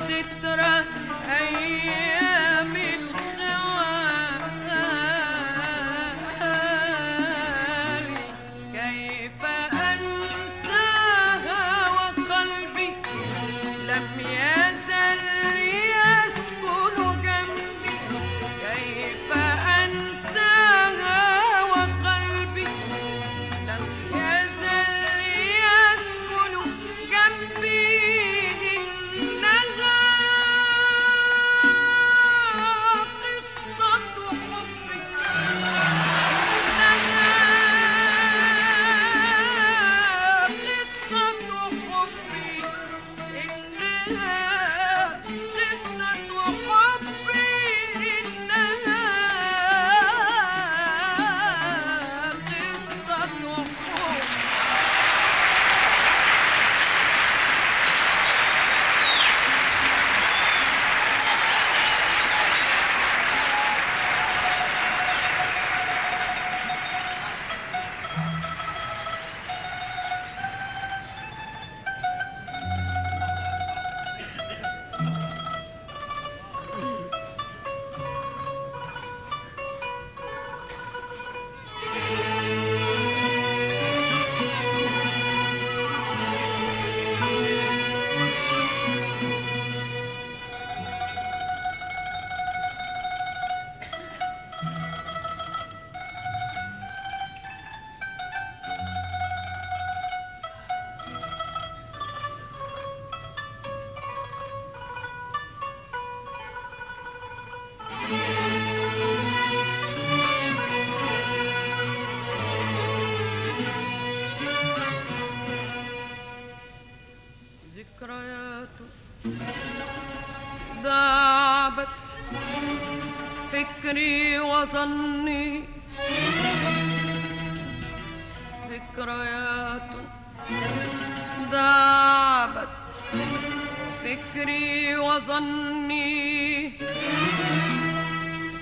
سترة أيام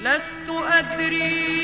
لست أدري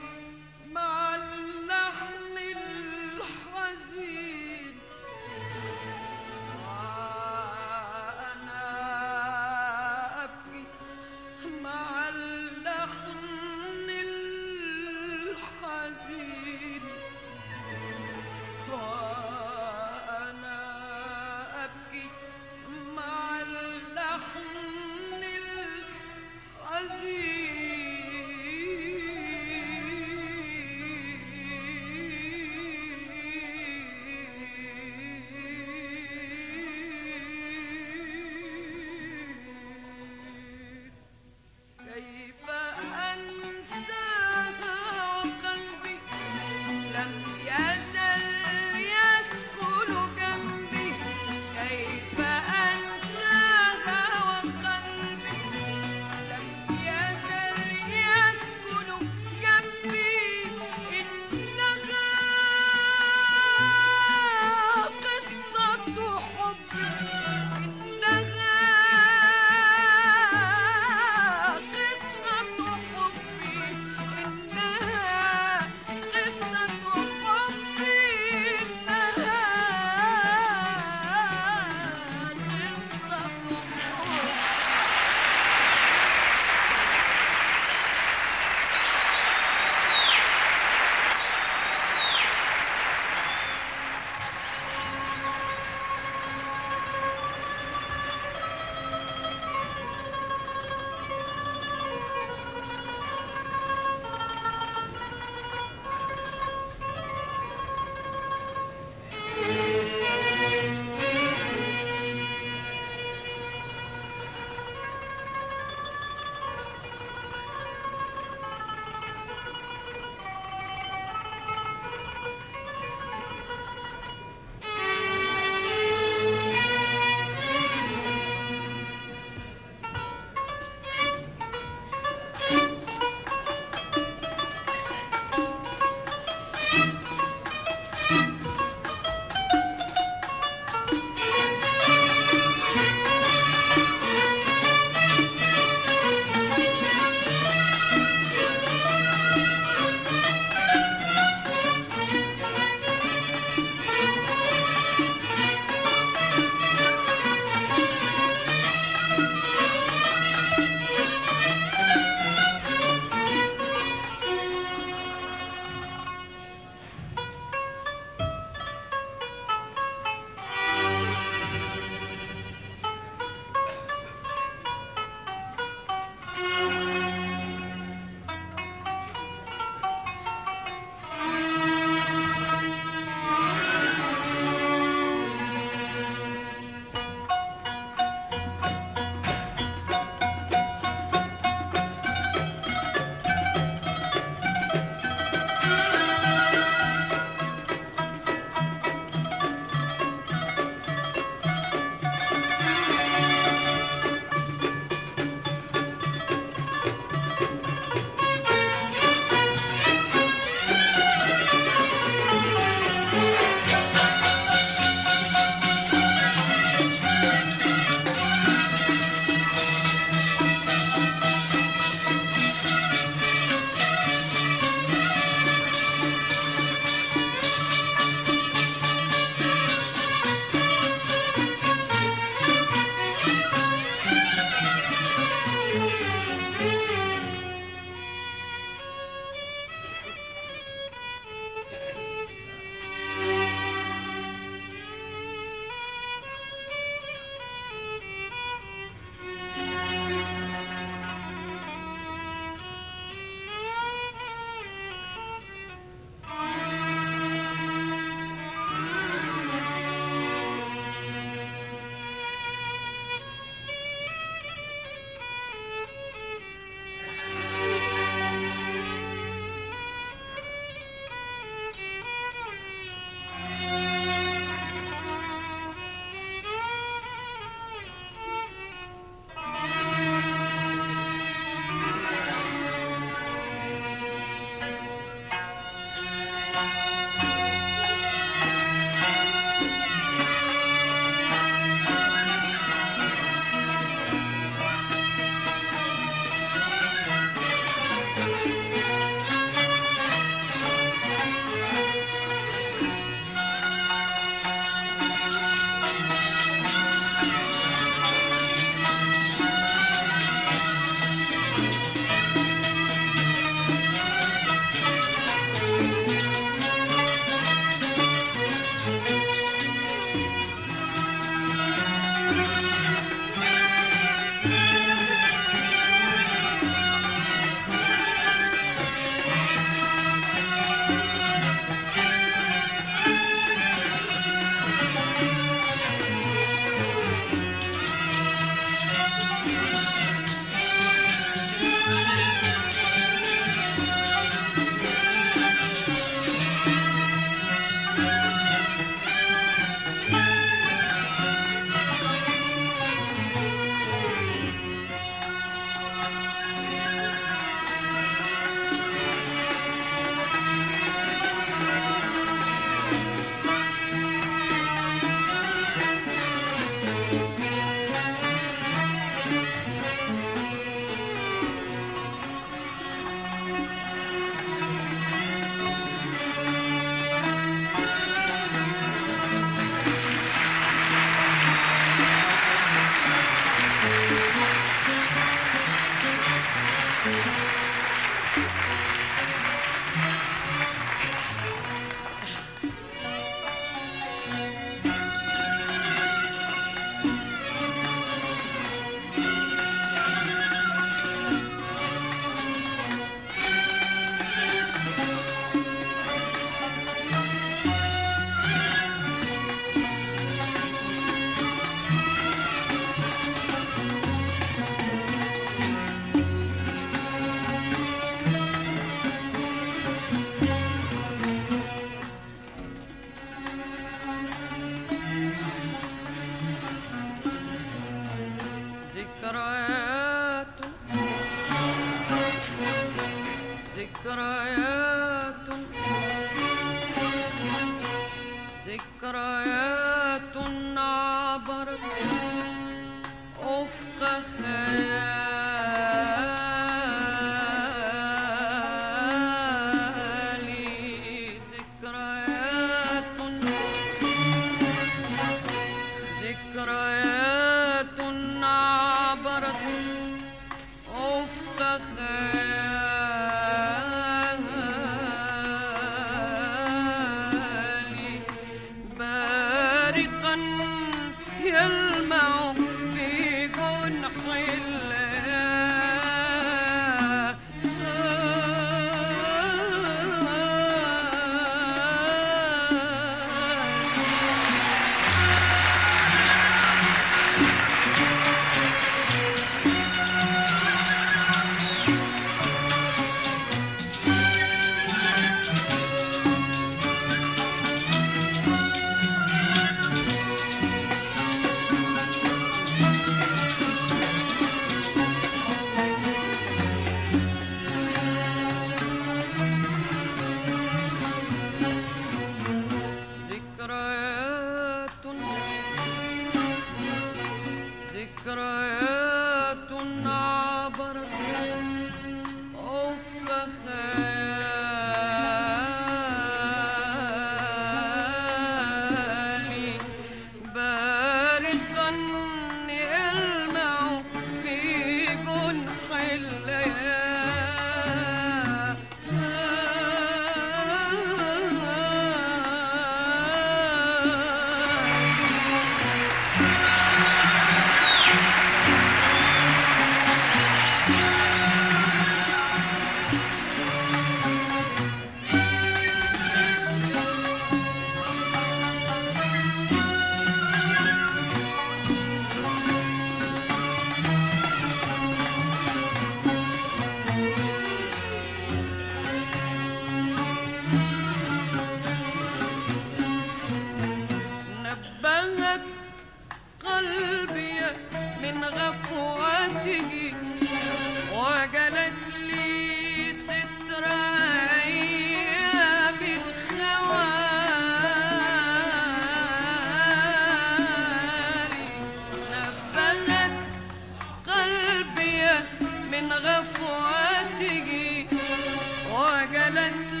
وجلت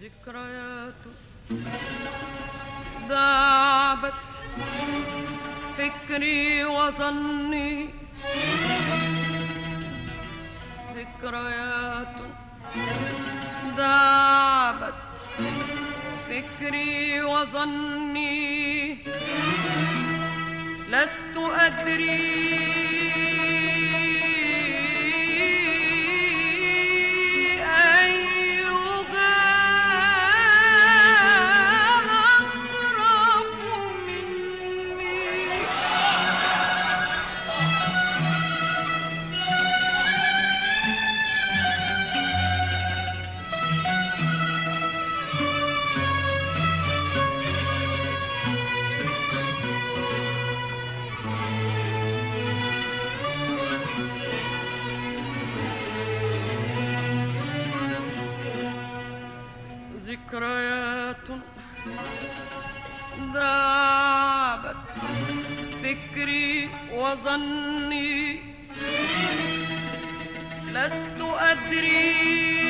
ذكرياته. داعبت فكري وظني. ذكريات داعبت فكري وظني. لست أدري لست أدري.